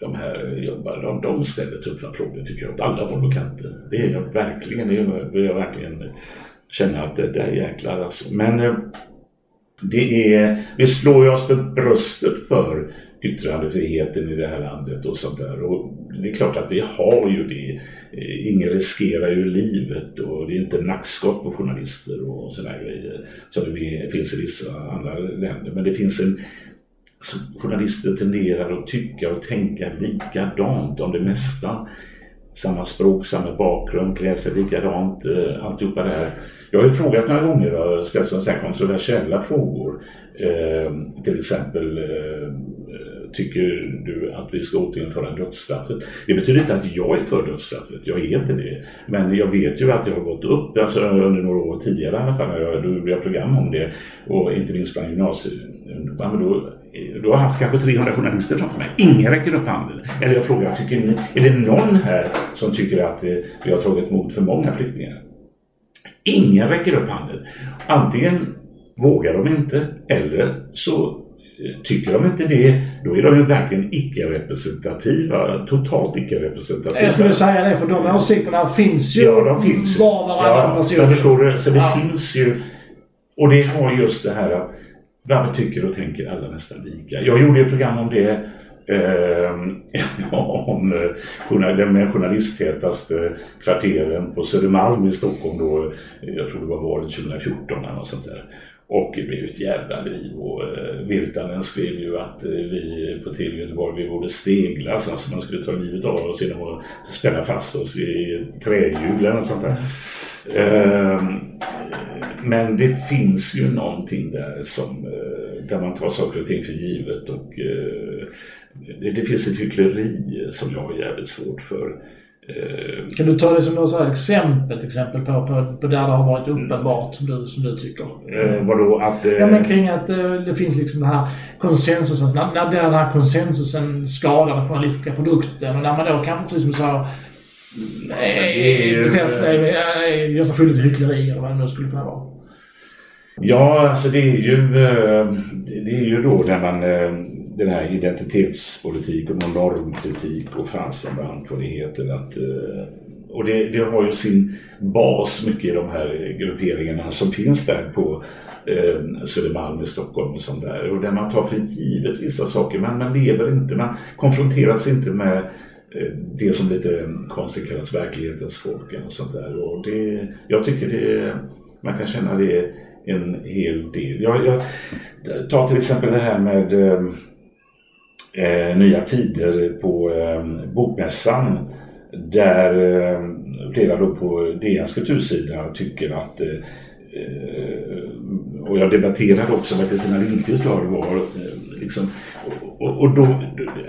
de här jobbar, de, de ställer tuffa frågor tycker jag åt alla håll och kanter. Det är jag verkligen, det vill jag verkligen känna att det, det är jäklar alltså. Men det är, vi slår ju oss för bröstet för yttrandefriheten i det här landet och sånt där. Och det är klart att vi har ju det. Ingen riskerar ju livet och det är inte nackskott på journalister och sådana grejer som det finns i vissa andra länder. Men det finns en alltså, journalister tenderar att tycka och tänka likadant om det mesta. Samma språk, samma bakgrund, läser likadant, eh, alltihopa det här. Jag har ju frågat några gånger och ställt sådana kontroversiella frågor. Eh, till exempel eh, tycker du att vi ska återinföra dödsstraffet? Det betyder inte att jag är för dödsstraffet, jag är inte det. Men jag vet ju att det har gått upp alltså under några år tidigare i alla fall. När jag, då gjorde jag program om det och inte minst bland gymnasieungdomar. Då, då har jag haft kanske 300 journalister framför mig. Ingen räcker upp handen. Eller jag frågar, tycker ni, är det någon här som tycker att eh, vi har tagit emot för många flyktingar? Ingen räcker upp handen. Antingen vågar de inte eller så Tycker de inte det, då är de ju verkligen icke-representativa. Totalt icke-representativa. Jag skulle säga det, för de åsikterna finns ju ja, de finns ju. var varannan ja, person. Jag förstår du? Så det ja. finns ju. Och det har just det här att varför tycker och tänker alla nästan lika? Jag gjorde ett program om det Eh, om eh, den journalisthetaste kvarteren på Södermalm i Stockholm då, jag tror det var valet 2014 eller något sånt där. Och det blev ett jävla liv och eh, Virtanen skrev ju att eh, vi på TV Göteborg vi borde steglas, alltså man skulle ta livet av oss genom att spänna fast oss i trähjul eller sånt där. Eh, men det finns ju någonting där som, eh, där man tar saker och ting för givet och eh, det, det finns ett hyckleri som jag har jävligt svårt för. Eh, kan du ta det som något exempel, till exempel på, på, på där det har varit uppenbart som du, som du tycker? Eh, vadå att... Eh... Ja men kring att eh, det finns liksom den här konsensusen, när, när den här konsensusen skadar den journalistiska produkten och när man då kanske precis som du sa beter sig, gör sig skyldig till hyckleri eller vad det nu skulle kunna vara. Ja, alltså det är ju, eh, det är ju då där man den här identitetspolitik och normkritik och fasen vad allt vad det heter. Att, eh, och det, det, har ju sin bas mycket i de här grupperingarna som finns där på eh, Södermalm i Stockholm och sånt där. Och där man tar för givet vissa saker men man lever inte, man konfronteras inte med eh, det som lite konstigt kallas verklighetens folk. och sånt där. Och det, jag tycker det, man kan känna det en hel del. Jag, jag ta till exempel det här med eh, eh, Nya Tider på eh, Bokmässan där eh, flera då på DNs kultursida tycker att eh, eh och jag debatterade också med Kristina Lindqvist var det var. Eh, liksom, och, och då,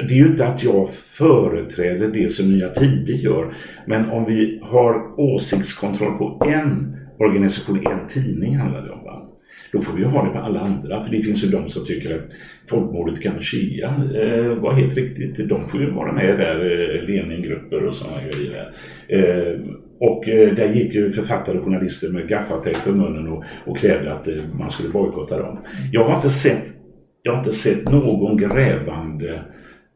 det är ju inte att jag företräder det som Nya Tider gör. Men om vi har åsiktskontroll på en organisation, en tidning handlar det om. Va? Då får vi ha det på alla andra, för det finns ju de som tycker att folkmordet i Kampuchea eh, var helt riktigt. De får ju vara med där, eh, Leningrupper och sådana grejer. Eh, och eh, där gick ju författare och journalister med gaffatejp för munnen och, och krävde att eh, man skulle bojkotta dem. Jag har inte sett, jag har inte sett någon grävande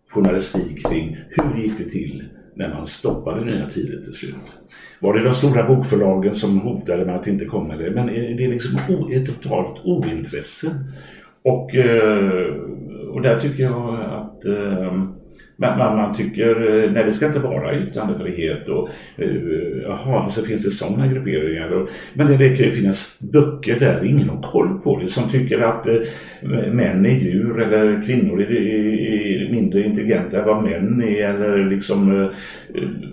journalistik kring hur gick det till när man stoppade Nya Tider till slut. Var det de stora bokförlagen som hotade med att inte komma? Det? Men eh, det är liksom ett totalt ointresse. Och, eh, och där tycker jag att ehm, men man, man, tycker, eh, nej det ska inte vara yttrandefrihet och eh, jaha, så finns det sådana grupperingar. Och, men det, det kan ju finnas böcker där ingen har koll på det som tycker att uh, män är djur eller kvinnor är, är, mindre intelligenta än vad män är eller liksom, uh,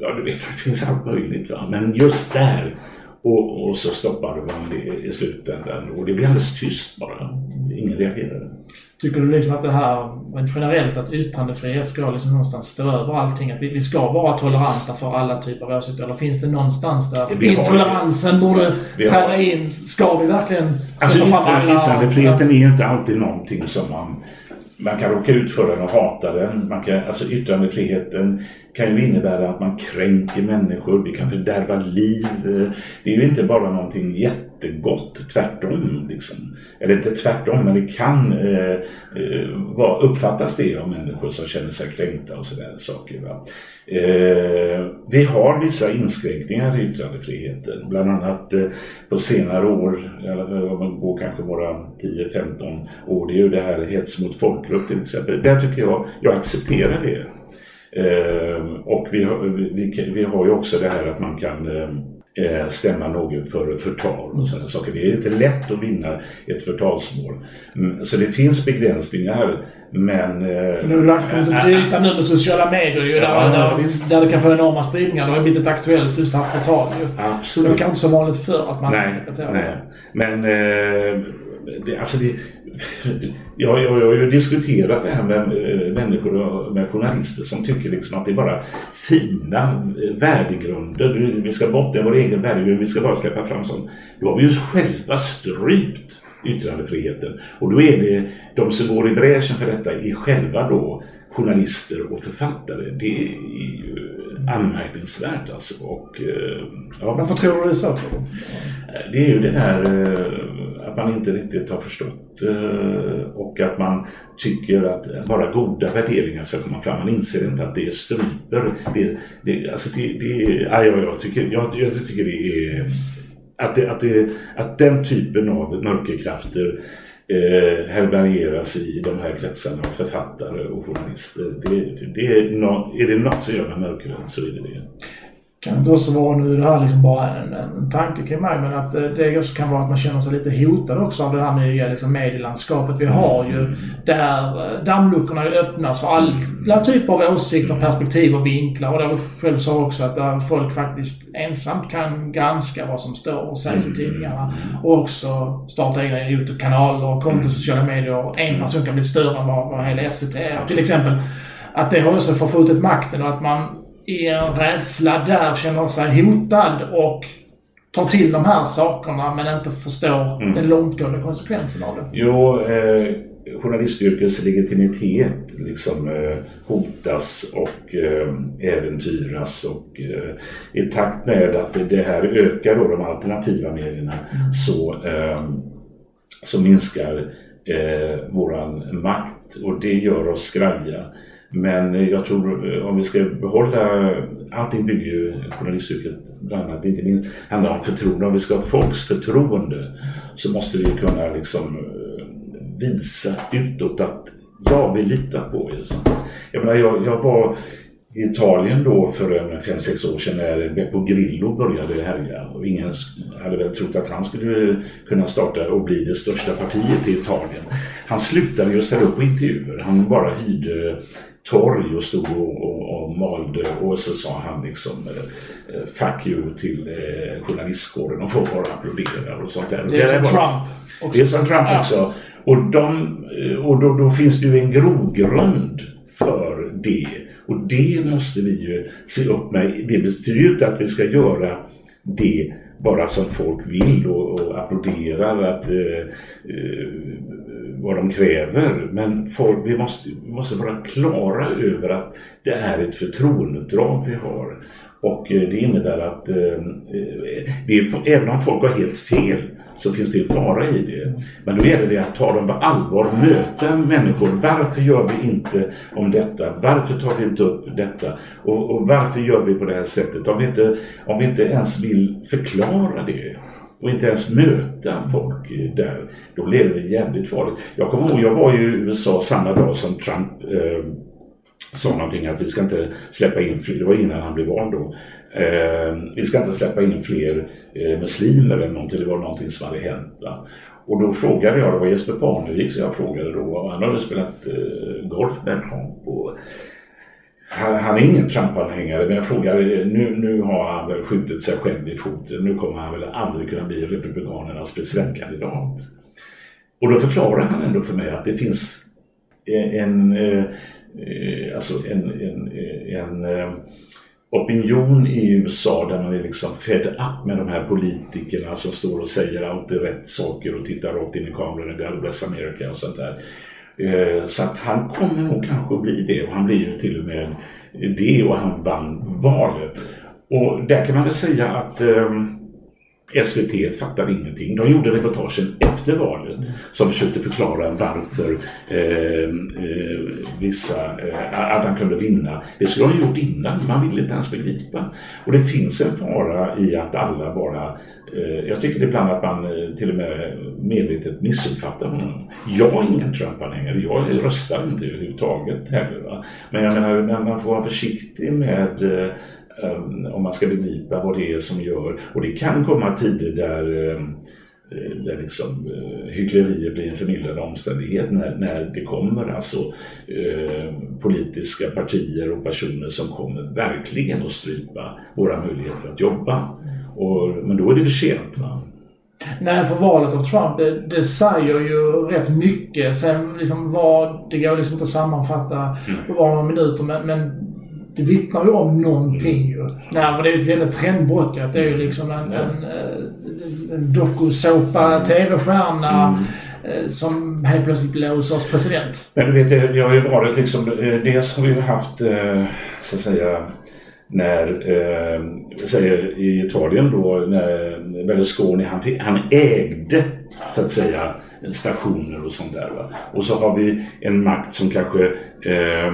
ja du vet det finns allt möjligt va. Men just där och, och så stoppade man det i slutändan och det blev alldeles tyst bara. Ingen reagerade. Tycker du liksom att det här generellt att yttrandefrihet ska liksom någonstans stå över allting? Att vi, vi ska vara toleranta för alla typer av åsikter? Eller finns det någonstans där vi intoleransen borde träda in? Ska vi verkligen alltså, släppa fram alla? Yttrandefriheten är ju inte alltid någonting som man man kan råka ut för den och hata den. Man kan, alltså yttrandefriheten kan ju innebära att man kränker människor, det kan fördärva liv. Det är ju inte bara någonting jättegott, tvärtom. Liksom. Eller inte tvärtom, men det kan eh, eh var, uppfattas det av människor som känner sig kränkta och sådär saker. Va? Eh, vi har vissa inskränkningar i yttrandefriheten, bland annat eh, på senare år, i om man går kanske bara 10-15 år, det är ju det här hets mot folkgrupp till exempel. Där tycker jag, jag accepterar det. Eh, och vi har, vi, vi har ju också det här att man kan eh, eh, stämma någon för förtal och sådana saker. Det är inte lätt att vinna ett förtalsmål. Mm, så det finns begränsningar men... Nu har du lagt kommit till ytan nu med sociala medier ju, ja, där, där, det kan få enorma spridningar. Det har blivit ett aktuellt just det här förtal ju. Absolut. Det var kanske inte så vanligt förr att man nej, nej. det. Men eh, det, alltså det, jag, jag, jag har ju diskuterat det här med eh, människor med journalister som tycker liksom att det är bara fina värdegrunder. Vi ska bottna vår egen värdegrund, vi ska bara släppa fram sånt. Då har vi ju själva strypt yttrandefriheten. Och då är det de som går i bräschen för detta är själva då journalister och författare. Det är ju anmärkningsvärt alltså. Och, eh, ja. Varför tror du det är så? Det är ju det här att man inte riktigt har förstått eh, och att man tycker att bara goda värderingar ska komma fram. Man inser inte att det stryper. Det, det, alltså det, det, ja, jag, tycker, jag, jag tycker det är att, det, att, det, att den typen av mörkerkrafter eh, härbärgeras i de här kretsarna av författare och journalister. Det, det är, no, är det något som gör mig mörkrädd så är det det. Kan det inte också vara, nu det här liksom bara en, en tanke kring mig, men att eh, det också kan vara att man känner sig lite hotad också av det här nya liksom, medielandskapet vi har ju. Där eh, dammluckorna öppnas för alla typer av åsikter, perspektiv och vinklar. Och där själv sa också att där folk faktiskt ensamt kan granska vad som står och sägs i tidningarna. Och också starta egna YouTube-kanaler och konton sociala medier. En person kan bli större än vad, vad hela SVT är. Till exempel. Att det har också förskjutit makten och att man i en rädsla där känner sig hotad och tar till de här sakerna men inte förstår mm. den långtgående konsekvensen av det. Jo, eh, journalistyrkets legitimitet liksom eh, hotas och eh, äventyras och eh, i takt med att det här ökar då de alternativa medierna mm. så, eh, så minskar eh, våran makt och det gör oss skraja. Men jag tror eh, om vi ska behålla, allting bygger ju journalistyrket bland annat, inte minst handlar om förtroende. Om vi ska ha folks förtroende så måste vi kunna liksom eh, visa utåt att ja, vi litar på er. Jag menar, jag, jag var i Italien då för 5-6 år sedan när Beppo Grillo började härja och ingen hade väl trott att han skulle kunna starta och bli det största partiet i Italien. Han slutade ju ställa upp på intervjuer. Han bara hyrde torg och stod och, och, och malde och så sa han liksom eh, eh, fuck you till eh, journalistkåren och folk bara applåderar och sånt där. Det är, som Trump också. Det är som Trump också. Och, de, eh, och då, då finns det ju en grogrund för det. Och det måste vi ju se upp med. Det betyder ju inte att vi ska göra det bara som folk vill och, och applåderar att, eh, eh, vad de kräver. Men folk, vi, måste, vi måste vara klara över att det är ett förtroendeuppdrag vi har. Och eh, det innebär att eh, eh det är, även om folk har helt fel så finns det en fara i det. Men då gäller det att ta dem på allvar, möta människor. Varför gör vi inte om detta? Varför tar vi inte upp detta? Och, och varför gör vi på det här sättet? Om vi, inte, om vi inte ens vill förklara det och inte ens möta folk där, då lever vi jävligt farligt. Jag kommer ihåg, jag var i USA samma dag som Trump eh, sa någonting att vi ska inte släppa in fler, det var innan han blev vald då, eh, vi ska inte släppa in fler eh, muslimer eller någonting, det var någonting som hade hänt. Va? Och då frågade jag, det var Jesper Parnevik som jag frågade då, han hade spelat eh, golf med Trump. Och, han, han, är ingen Trump-anhängare men jag frågar, nu, nu har han väl skjutit sig själv i foten, nu kommer han väl aldrig kunna bli Republikanernas presidentkandidat. Och då förklarar han ändå för mig att det finns eh, en, en eh, alltså en, en, eh, en eh, opinion i USA där man är liksom fed up med de här politikerna som står och säger alltid rätt saker och tittar rakt in i kameran och God bless America och sånt där. Eh, så att han kommer nog kanske att bli det och han blir ju till och med det och han vann valet. Och där kan man väl säga att um, SVT fattar ingenting. De gjorde reportagen efter valet som försökte förklara varför eh, eh, vissa, eh, att han kunde vinna. Det skulle de gjort innan, man ville inte ens begripa. Och det finns en fara i att alla bara eh, jag tycker ibland att man eh, till och med medvetet missuppfattar honom. Jag är ingen Trump-anhängare, jag röstar inte överhuvudtaget heller. Va? Men jag menar, man får vara försiktig med eh, Eh, om man ska begripa vad det är som gör. Och det kan komma tider där, eh, där liksom, hyckleriet hycklerier blir en förmildrande omständighet när, när det kommer alltså eh, politiska partier och personer som kommer verkligen att strypa våra möjligheter att jobba. Och, men då är det för sent. Va? Nej, för valet av Trump, det, det säger ju rätt mycket. Sen liksom vad, det går liksom inte att sammanfatta på bara några minuter, men, men det vittnar ju om någonting ju. Nej, för det är ju ett väldigt trendbrott Det är ju liksom en, en, en, en dokusåpa, TV-stjärna mm. Eh, som helt plötsligt blir USAs president. Men du vet, det har ju varit liksom, eh, dels har vi ju haft, eh, så att säga, när, eh, säger i Italien då, när Berlusconi, han, han ägde så att säga stationer och sånt där. Va? Och så har vi en makt som kanske eh,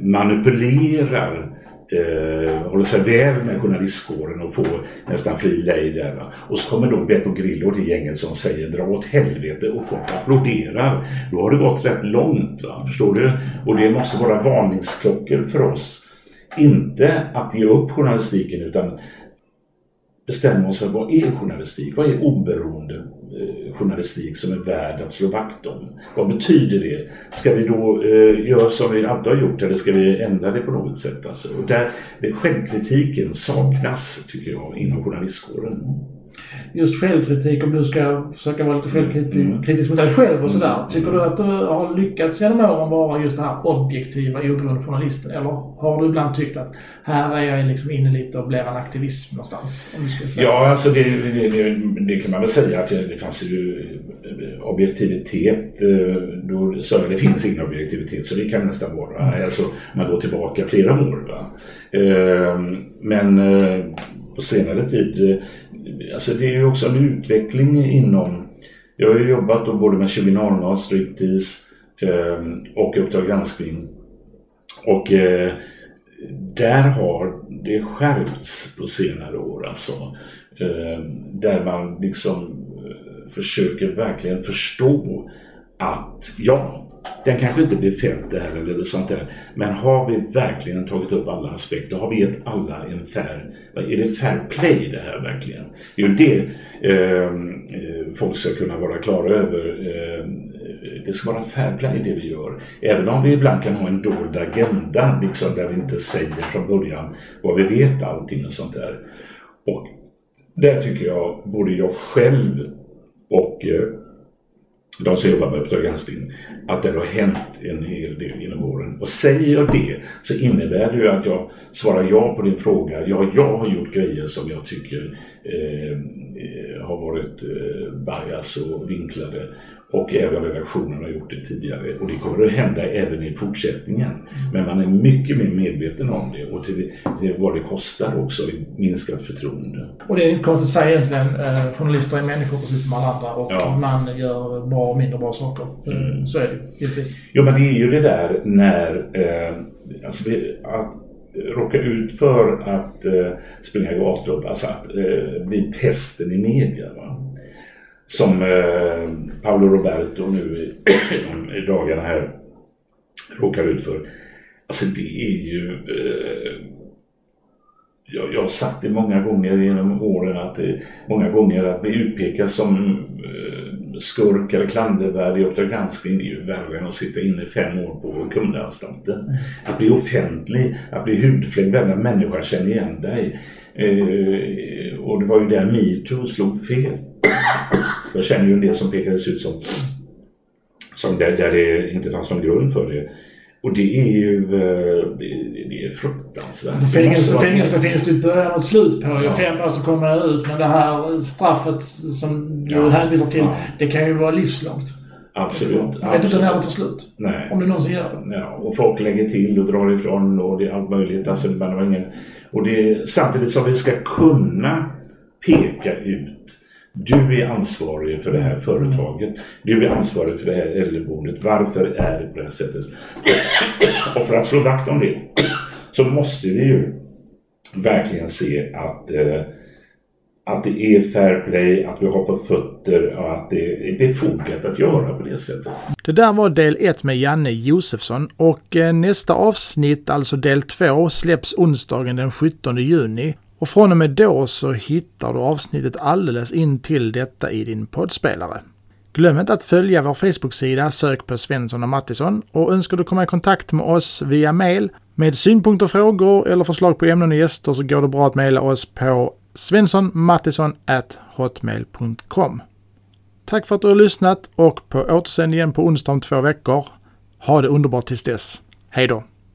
manipulerar eh, håller sig väl med journalistkåren och får nästan fri lejd där. Va? Och så kommer då Beppo Grillo till gänget som säger dra åt helvete och folk applåderar. Då har det gått rätt långt. Va? Förstår du? Och det måste vara varningsklockor för oss. Inte att ge upp journalistiken utan bestämma oss för vad är journalistik? Vad är oberoende eh, journalistik som är värd att slå vakt om? Vad betyder det? Ska vi då eh, göra som vi alltid har gjort eller ska vi ändra det på något sätt? Alltså, och där, självkritiken saknas, tycker jag, inom journalistkåren just självkritik, om du ska försöka vara lite självkritisk mm. mot dig själv och sådär. Tycker du att du har lyckats genom åren vara just den här objektiva, oberoende journalisten? Eller har du ibland tyckt att här är jag liksom inne lite och blir en aktivism någonstans? Ja, alltså det, det, det, kan man väl säga att det fanns ju eh, objektivitet. Eh, då sa jag det finns ingen objektivitet så det kan nästan vara. Mm. Alltså man går tillbaka flera år. Va? Ehm, men eh, på senare tid alltså det är ju också en utveckling inom... Jag har ju jobbat då både med 2000 striptease eh, och Uppdrag granskning. Och eh, där har det skärpts på senare år alltså. Eh, där man liksom eh, försöker verkligen förstå att ja, den kanske inte blir fälld där eller sånt där. Men har vi verkligen tagit upp alla aspekter? Har vi gett alla en fair... Är det fair play det här verkligen? Det är ju det ehm, eh, folk ska kunna vara klara över. Ehm, eh, det ska vara fair play det vi gör. Även om vi ibland kan ha en dold agenda liksom, där vi inte säger från början vad vi vet allting och sånt där. Och där tycker jag, både jag själv och eh, de som jobbar med Uppdrag granskning, att det har hänt en hel del genom åren. Och säger jag det så innebär det ju att jag svarar ja på din fråga. Ja, jag har gjort grejer som jag tycker eh, eh har varit eh, bias och vinklade. Och även redaktionen har gjort det tidigare och det kommer att hända även i fortsättningen. Men man är mycket mer medveten om det och till, till vad det kostar också i minskat förtroende. Och det är konstigt att säga egentligen. Eh, journalister är människor precis som alla andra och ja. man gör bra och mindre bra saker. Mm. Så är det givetvis. Jo men det är ju det där när eh, alltså att råka ut för att eh, springa gatlopp, alltså att eh, bli pesten i media. Va? Som eh, Paolo Roberto nu i, i dagarna här råkar ut för. Alltså det är ju... Eh, jag, jag har sagt det många gånger genom åren att det, många gånger att bli utpekad som eh, skurk eller klandervärd i Uppdrag granskning det är ju värre än att sitta inne fem år på Kumlaanstalten. Att bli offentlig, att bli hudflängd, varenda människa känner igen dig. Eh, och det var ju där metoo slog fel. Jag känner ju en del som pekades ut som, som där, där det inte fanns någon grund för det. Och det är ju eh, det, det är fruktansvärt. Fängelse, fängelse finns det ju början och slut på. Ja. Fem år så kommer jag ut. Men det här straffet som du ja. hänvisar till, ja. det kan ju vara livslångt. Absolut. Jag vet inte när det tar slut. Nej. Om det någonsin gör det. Ja, och folk lägger till och drar ifrån och det är allt möjligt. Alltså, man har ingen, och det, samtidigt som vi ska kunna peka ut du är ansvarig för det här företaget. Du är ansvarig för det här äldreboendet. Varför är det på det här sättet? Och för att slå vakt om det så måste vi ju verkligen se att, eh, att det är fair play, att vi har på fötter och att det är befogat att göra på det sättet. Det där var del 1 med Janne Josefsson och eh, nästa avsnitt, alltså del 2, släpps onsdagen den 17 juni och från och med då så hittar du avsnittet alldeles in till detta i din poddspelare. Glöm inte att följa vår Facebook-sida, sök på Svensson och Mattisson och önskar du komma i kontakt med oss via mail med synpunkter, frågor eller förslag på ämnen och gäster så går det bra att mejla oss på svenssonmattisson.hotmail.com. Tack för att du har lyssnat och på återseende igen på onsdag om två veckor. Ha det underbart tills dess. Hej då!